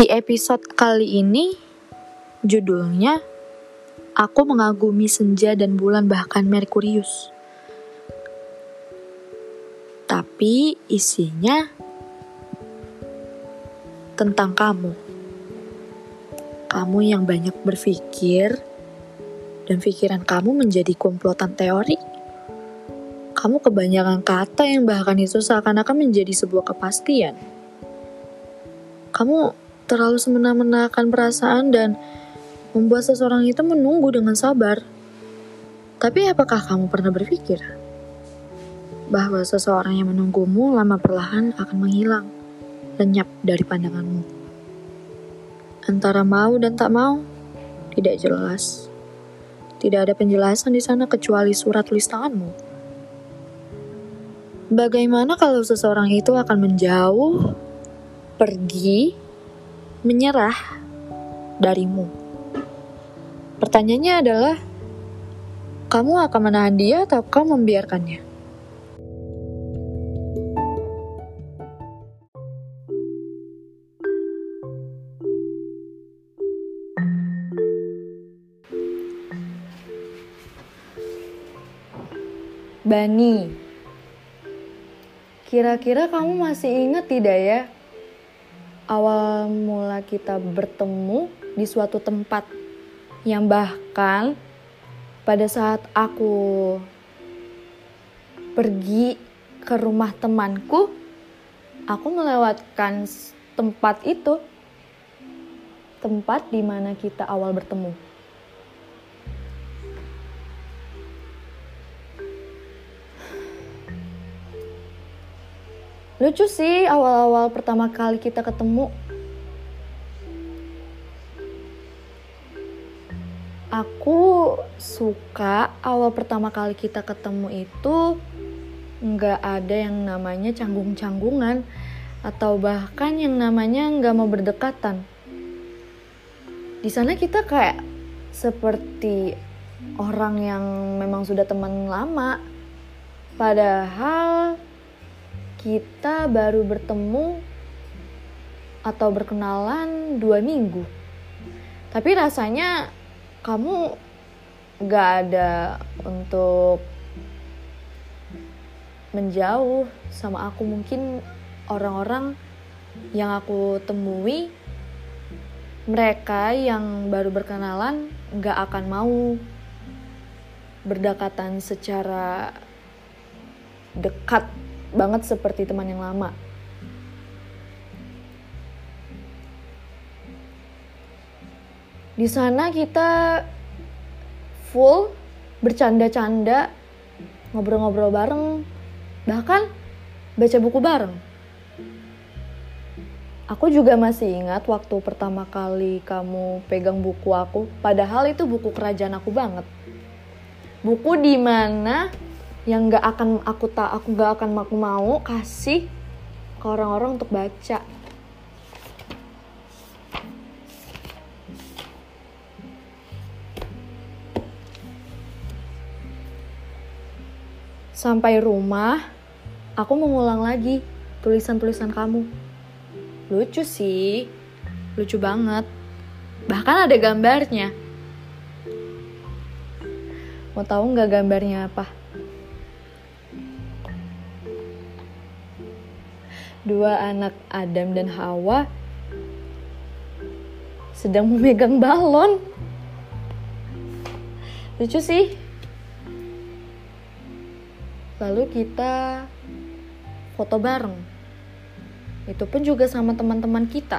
Di episode kali ini, judulnya Aku Mengagumi Senja dan Bulan Bahkan Merkurius. Tapi isinya tentang kamu. Kamu yang banyak berpikir dan pikiran kamu menjadi komplotan teori. Kamu kebanyakan kata yang bahkan itu seakan-akan menjadi sebuah kepastian. Kamu terlalu semena-menakan perasaan dan membuat seseorang itu menunggu dengan sabar. Tapi apakah kamu pernah berpikir bahwa seseorang yang menunggumu lama perlahan akan menghilang, lenyap dari pandanganmu? Antara mau dan tak mau, tidak jelas. Tidak ada penjelasan di sana kecuali surat tulis tanganmu. Bagaimana kalau seseorang itu akan menjauh, pergi, menyerah darimu? Pertanyaannya adalah, kamu akan menahan dia atau kamu membiarkannya? Bani, kira-kira kamu masih ingat tidak ya awal mula kita bertemu di suatu tempat yang bahkan pada saat aku pergi ke rumah temanku, aku melewatkan tempat itu, tempat di mana kita awal bertemu. Lucu sih awal-awal pertama kali kita ketemu. Aku suka awal pertama kali kita ketemu itu nggak ada yang namanya canggung-canggungan atau bahkan yang namanya nggak mau berdekatan. Di sana kita kayak seperti orang yang memang sudah teman lama. Padahal kita baru bertemu atau berkenalan dua minggu. Tapi rasanya kamu gak ada untuk menjauh sama aku. Mungkin orang-orang yang aku temui, mereka yang baru berkenalan gak akan mau berdekatan secara dekat banget seperti teman yang lama. Di sana kita full bercanda-canda, ngobrol-ngobrol bareng, bahkan baca buku bareng. Aku juga masih ingat waktu pertama kali kamu pegang buku aku, padahal itu buku kerajaan aku banget. Buku di mana yang nggak akan aku tak aku nggak akan aku mau kasih ke orang-orang untuk baca. Sampai rumah aku mengulang lagi tulisan-tulisan kamu. Lucu sih lucu banget. Bahkan ada gambarnya. Mau tahu nggak gambarnya apa dua anak Adam dan Hawa sedang memegang balon. Lucu sih. Lalu kita foto bareng. Itu pun juga sama teman-teman kita.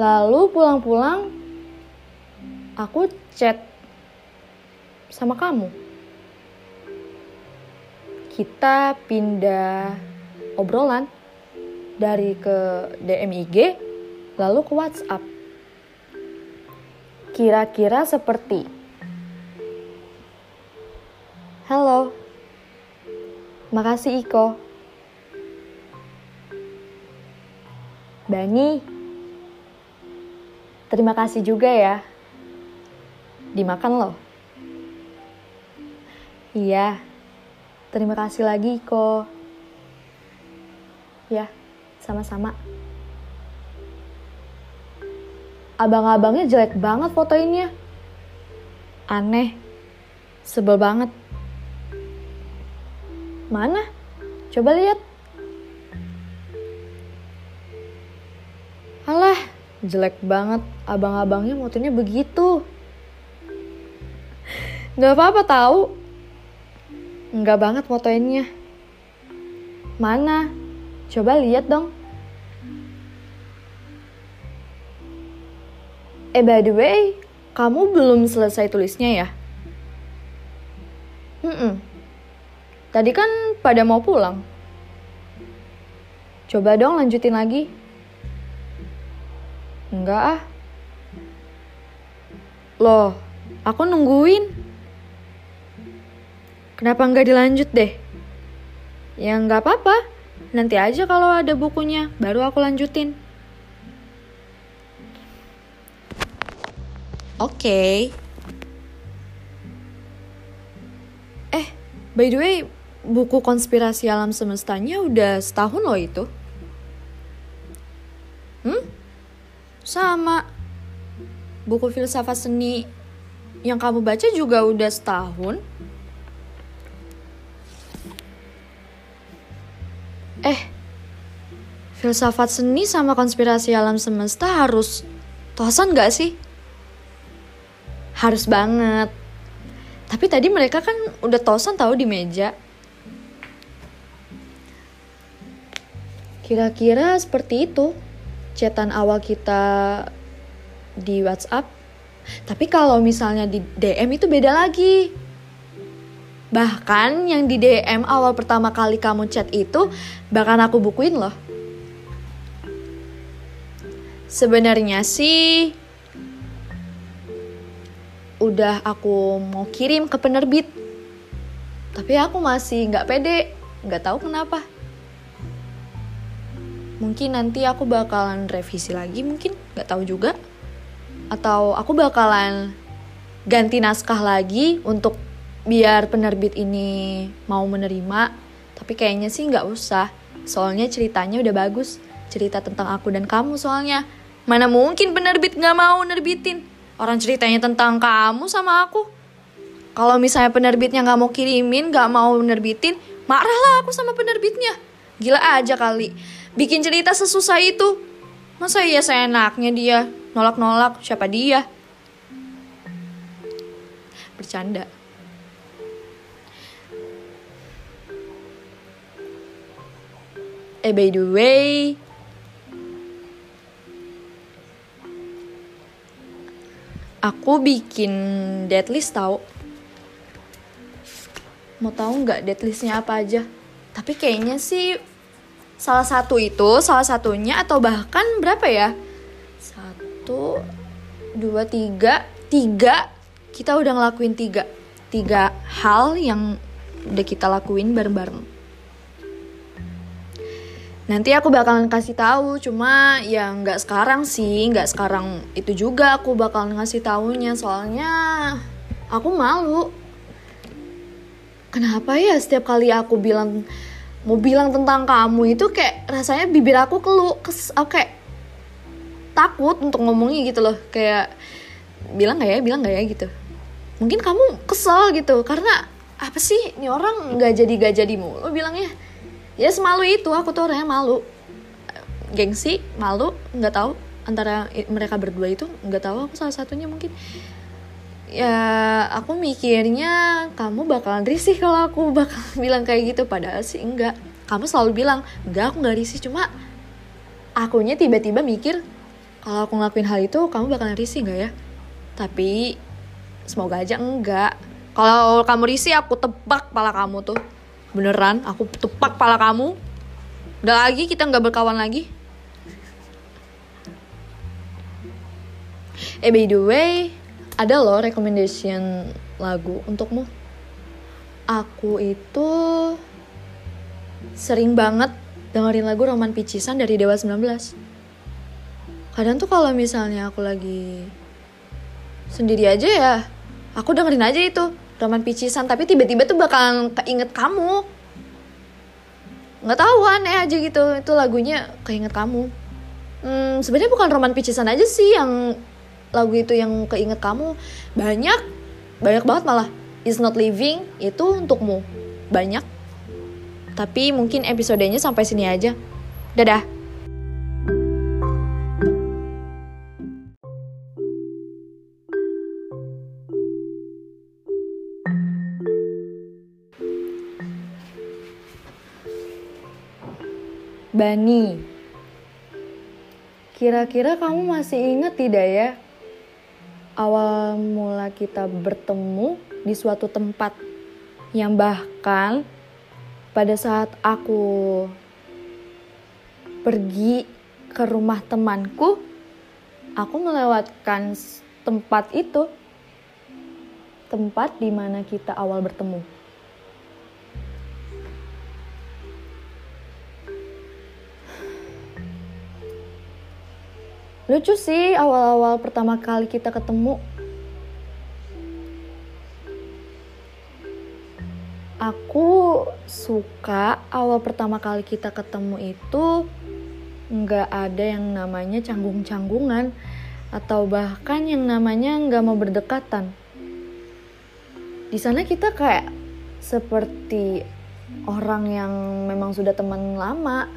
Lalu pulang-pulang aku chat sama kamu. Kita pindah obrolan dari ke DMIG lalu ke WhatsApp. Kira-kira seperti Halo. Makasih Iko. Bani. Terima kasih juga ya. Dimakan loh. Iya. Terima kasih lagi kok. Ya, sama-sama. Abang-abangnya jelek banget fotoinnya. Aneh. Sebel banget. Mana? Coba lihat. Alah, jelek banget. Abang-abangnya motonya begitu. Gak apa-apa tahu. Enggak banget fotoinnya. Mana? Coba lihat dong. Eh by the way, kamu belum selesai tulisnya ya? Hmm, Tadi kan pada mau pulang. Coba dong lanjutin lagi. Enggak ah. Loh, aku nungguin. Kenapa nggak dilanjut deh? Ya nggak apa-apa. Nanti aja kalau ada bukunya, baru aku lanjutin. Oke. Okay. Eh, by the way, buku konspirasi alam semestanya udah setahun loh itu. Hmm? Sama. Buku filsafat seni yang kamu baca juga udah setahun. Filsafat seni sama konspirasi alam semesta harus tosan gak sih? Harus banget. Tapi tadi mereka kan udah tosan tahu di meja. Kira-kira seperti itu chatan awal kita di WhatsApp. Tapi kalau misalnya di DM itu beda lagi. Bahkan yang di DM awal pertama kali kamu chat itu bahkan aku bukuin loh. Sebenarnya sih udah aku mau kirim ke penerbit. Tapi aku masih nggak pede, nggak tahu kenapa. Mungkin nanti aku bakalan revisi lagi mungkin nggak tahu juga. Atau aku bakalan ganti naskah lagi untuk biar penerbit ini mau menerima. Tapi kayaknya sih nggak usah soalnya ceritanya udah bagus. Cerita tentang aku dan kamu soalnya mana mungkin penerbit nggak mau nerbitin orang ceritanya tentang kamu sama aku kalau misalnya penerbitnya nggak mau kirimin nggak mau nerbitin marahlah aku sama penerbitnya gila aja kali bikin cerita sesusah itu. Masa iya saya enaknya dia nolak-nolak siapa dia? Bercanda. Eh by the way, aku bikin deadlist tau. Mau tahu nggak deadlistnya apa aja? Tapi kayaknya sih salah satu itu salah satunya atau bahkan berapa ya? Satu dua tiga. Tiga? Kita udah ngelakuin tiga. Tiga hal yang udah kita lakuin bareng-bareng nanti aku bakalan kasih tahu cuma ya nggak sekarang sih nggak sekarang itu juga aku bakalan ngasih tahunya soalnya aku malu. Kenapa ya setiap kali aku bilang mau bilang tentang kamu itu kayak rasanya bibir aku kelu kes kayak takut untuk ngomongnya gitu loh. Kayak bilang gak ya bilang gak ya gitu. Mungkin kamu kesel gitu karena apa sih ini orang nggak jadi gak jadi mulu bilangnya ya semalu itu aku tuh orangnya malu. Gengsi malu nggak tahu. Antara mereka berdua itu nggak tahu aku salah satunya mungkin. Ya aku mikirnya kamu bakalan risih kalau aku bakal bilang kayak gitu. Padahal sih enggak. Kamu selalu bilang enggak aku nggak risih. Cuma akunya tiba-tiba mikir kalau aku ngelakuin hal itu kamu bakalan risih nggak ya? Tapi semoga aja enggak. Kalau kamu risih aku tebak pala kamu tuh beneran aku tebak pala kamu udah lagi kita nggak berkawan lagi eh by the way ada loh recommendation lagu untukmu. Aku itu sering banget dengerin lagu Roman Picisan dari Dewa 19. Kadang tuh kalau misalnya aku lagi sendiri aja ya, aku dengerin aja itu roman picisan tapi tiba-tiba tuh bakalan keinget kamu. Nggak tahu aneh aja gitu. Itu lagunya keinget kamu. Hmm, sebenarnya bukan roman picisan aja sih yang lagu itu yang keinget kamu. Banyak banyak banget malah. Is not living itu untukmu. Banyak. Tapi mungkin episodenya sampai sini aja. Dadah Bani, kira-kira kamu masih ingat tidak ya awal mula kita bertemu di suatu tempat yang bahkan pada saat aku pergi ke rumah temanku, aku melewatkan tempat itu, tempat di mana kita awal bertemu. Lucu sih awal-awal pertama kali kita ketemu. Aku suka awal pertama kali kita ketemu itu nggak ada yang namanya canggung-canggungan atau bahkan yang namanya nggak mau berdekatan. Di sana kita kayak seperti orang yang memang sudah teman lama.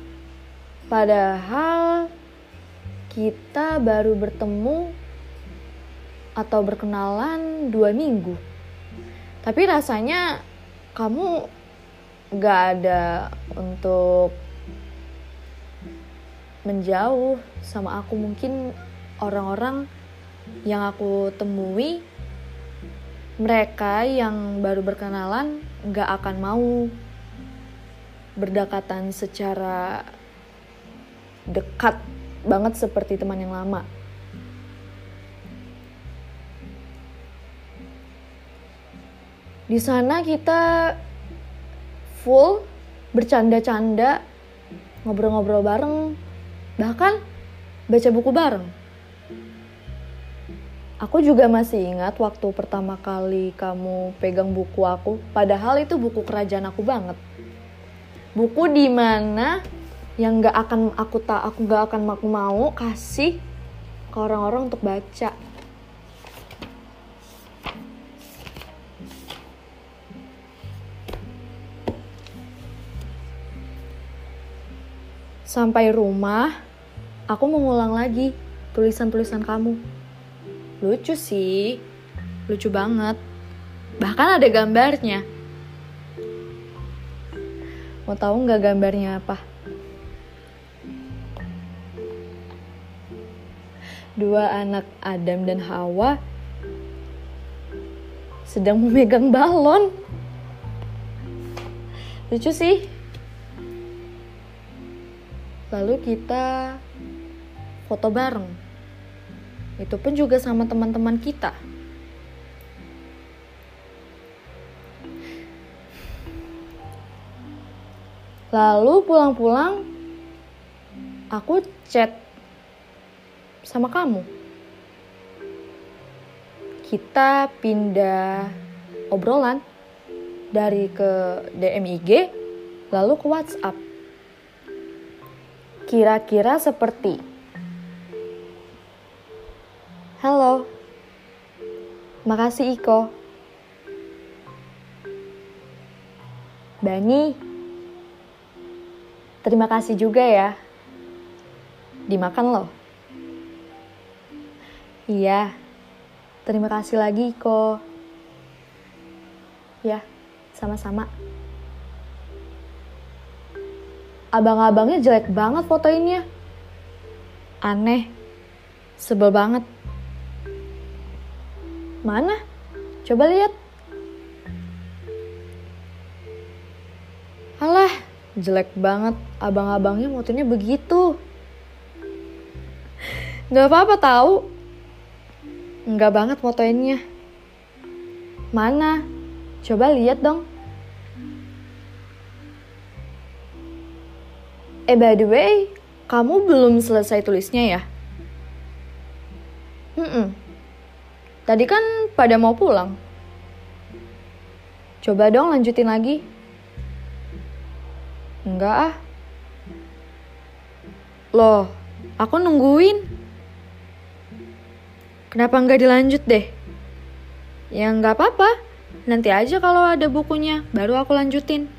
Padahal kita baru bertemu atau berkenalan dua minggu. Tapi rasanya kamu gak ada untuk menjauh sama aku. Mungkin orang-orang yang aku temui, mereka yang baru berkenalan gak akan mau berdekatan secara dekat banget seperti teman yang lama. Di sana kita full bercanda-canda, ngobrol-ngobrol bareng, bahkan baca buku bareng. Aku juga masih ingat waktu pertama kali kamu pegang buku aku, padahal itu buku kerajaan aku banget. Buku di mana yang nggak akan aku tak aku nggak akan aku mau kasih ke orang-orang untuk baca. Sampai rumah aku mengulang lagi tulisan-tulisan kamu. Lucu sih lucu banget. Bahkan ada gambarnya. Mau tahu nggak gambarnya apa dua anak Adam dan Hawa sedang memegang balon. Lucu sih. Lalu kita foto bareng. Itu pun juga sama teman-teman kita. Lalu pulang-pulang aku chat sama kamu. Kita pindah obrolan dari ke DMIG lalu ke WhatsApp. Kira-kira seperti Halo. Makasih Iko. Bani. Terima kasih juga ya. Dimakan loh. Iya, terima kasih lagi kok. Ya, sama-sama. Abang-abangnya jelek banget fotoinnya. Aneh, sebel banget. Mana? Coba lihat. Alah, jelek banget. Abang-abangnya fotonya begitu. Gak apa-apa tahu Enggak banget fotoinnya. Mana? Coba lihat dong. Eh by the way, kamu belum selesai tulisnya ya? Hmm, -mm. Tadi kan pada mau pulang. Coba dong lanjutin lagi. Enggak ah. Loh, aku nungguin. Kenapa nggak dilanjut deh? Ya nggak apa-apa. Nanti aja kalau ada bukunya, baru aku lanjutin.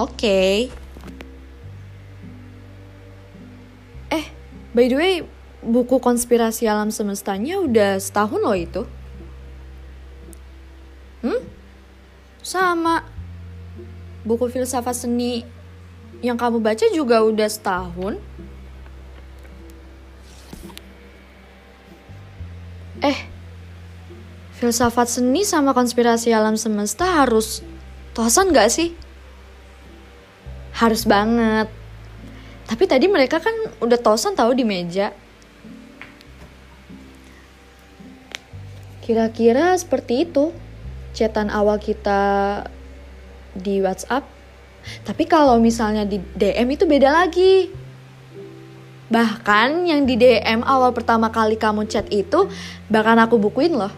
Oke. Okay. Eh, by the way, buku konspirasi alam semestanya udah setahun loh itu. Hmm? Sama. Buku filsafat seni yang kamu baca juga udah setahun. Eh, filsafat seni sama konspirasi alam semesta harus tosan gak sih? Harus banget. Tapi tadi mereka kan udah tosan tahu di meja. Kira-kira seperti itu chatan awal kita di WhatsApp. Tapi kalau misalnya di DM itu beda lagi. Bahkan yang di DM awal pertama kali kamu chat itu bahkan aku bukuin loh.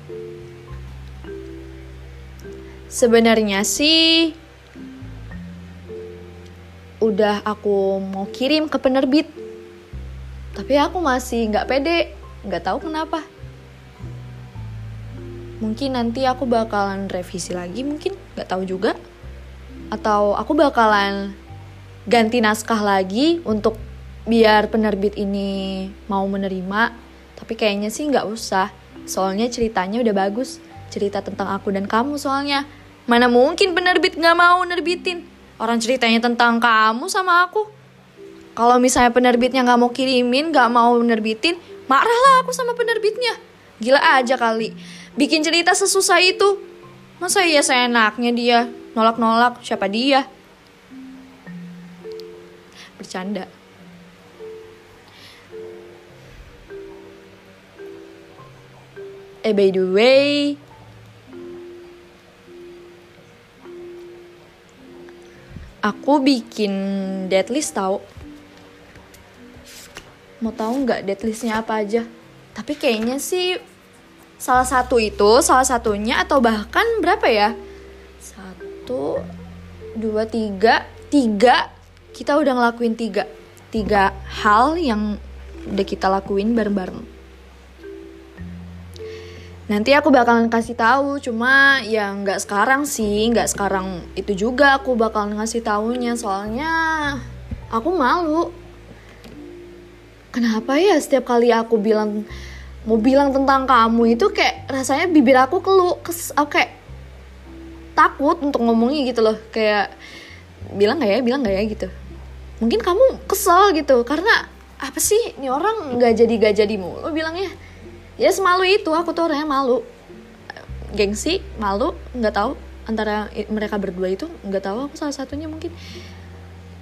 Sebenarnya sih udah aku mau kirim ke penerbit. Tapi aku masih nggak pede, nggak tahu kenapa mungkin nanti aku bakalan revisi lagi mungkin nggak tahu juga atau aku bakalan ganti naskah lagi untuk biar penerbit ini mau menerima tapi kayaknya sih nggak usah. Soalnya ceritanya udah bagus cerita tentang aku dan kamu soalnya. Mana mungkin penerbit nggak mau nerbitin? Orang ceritanya tentang kamu sama aku. Kalau misalnya penerbitnya nggak mau kirimin nggak mau nerbitin marahlah aku sama penerbitnya. Gila aja kali. Bikin cerita sesusah itu. Masa iya saya enaknya dia? Nolak-nolak siapa dia? Bercanda. Eh by the way, aku bikin deadlist tau. Mau tahu nggak deadlistnya apa aja? Tapi kayaknya sih salah satu itu salah satunya atau bahkan berapa ya? Satu dua tiga. Tiga? Kita udah ngelakuin tiga. Tiga hal yang udah kita lakuin bareng-bareng nanti aku bakalan kasih tahu cuma ya nggak sekarang sih nggak sekarang itu juga aku bakalan ngasih tahunya soalnya aku malu. Kenapa ya setiap kali aku bilang mau bilang tentang kamu itu kayak rasanya bibir aku kelu kes kayak takut untuk ngomongnya gitu loh. Kayak bilang gak ya bilang gak ya gitu. Mungkin kamu kesel gitu karena apa sih ini orang nggak jadi gak jadi mulu bilangnya ya semalu itu. Aku tuh orangnya malu. Gengsi malu nggak tahu. Antara mereka berdua itu nggak tahu. Aku salah satunya mungkin.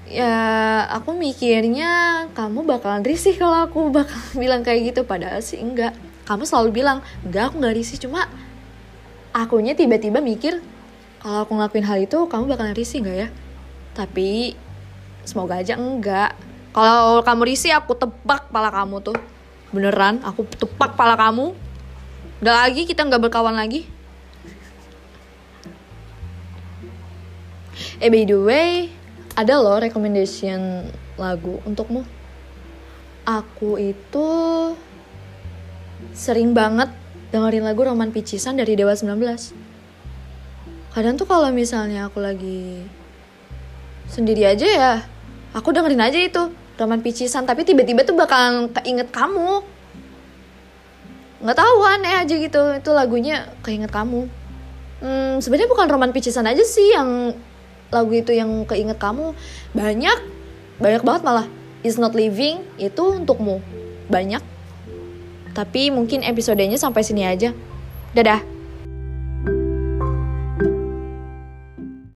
Ya aku mikirnya kamu bakalan risih kalau aku bakal bilang kayak gitu. Padahal sih enggak. Kamu selalu bilang enggak aku nggak risih. Cuma akunya tiba-tiba mikir kalau aku ngelakuin hal itu kamu bakalan risih nggak ya? Tapi semoga aja enggak. Kalau kamu risih aku tebak pala kamu tuh beneran aku tebak pala kamu udah lagi kita nggak berkawan lagi eh by the way ada loh recommendation lagu untukmu. Aku itu sering banget dengerin lagu Roman Picisan dari Dewa 19. Kadang tuh kalau misalnya aku lagi sendiri aja ya, aku dengerin aja itu Roman Picisan, tapi tiba-tiba tuh bakalan keinget kamu. Nggak tahu aneh aja gitu, itu lagunya keinget kamu. Hmm, sebenarnya bukan Roman Picisan aja sih yang lagu itu yang keinget kamu. Banyak banyak banget malah. Is not living itu untukmu. Banyak. Tapi mungkin episodenya sampai sini aja. Dadah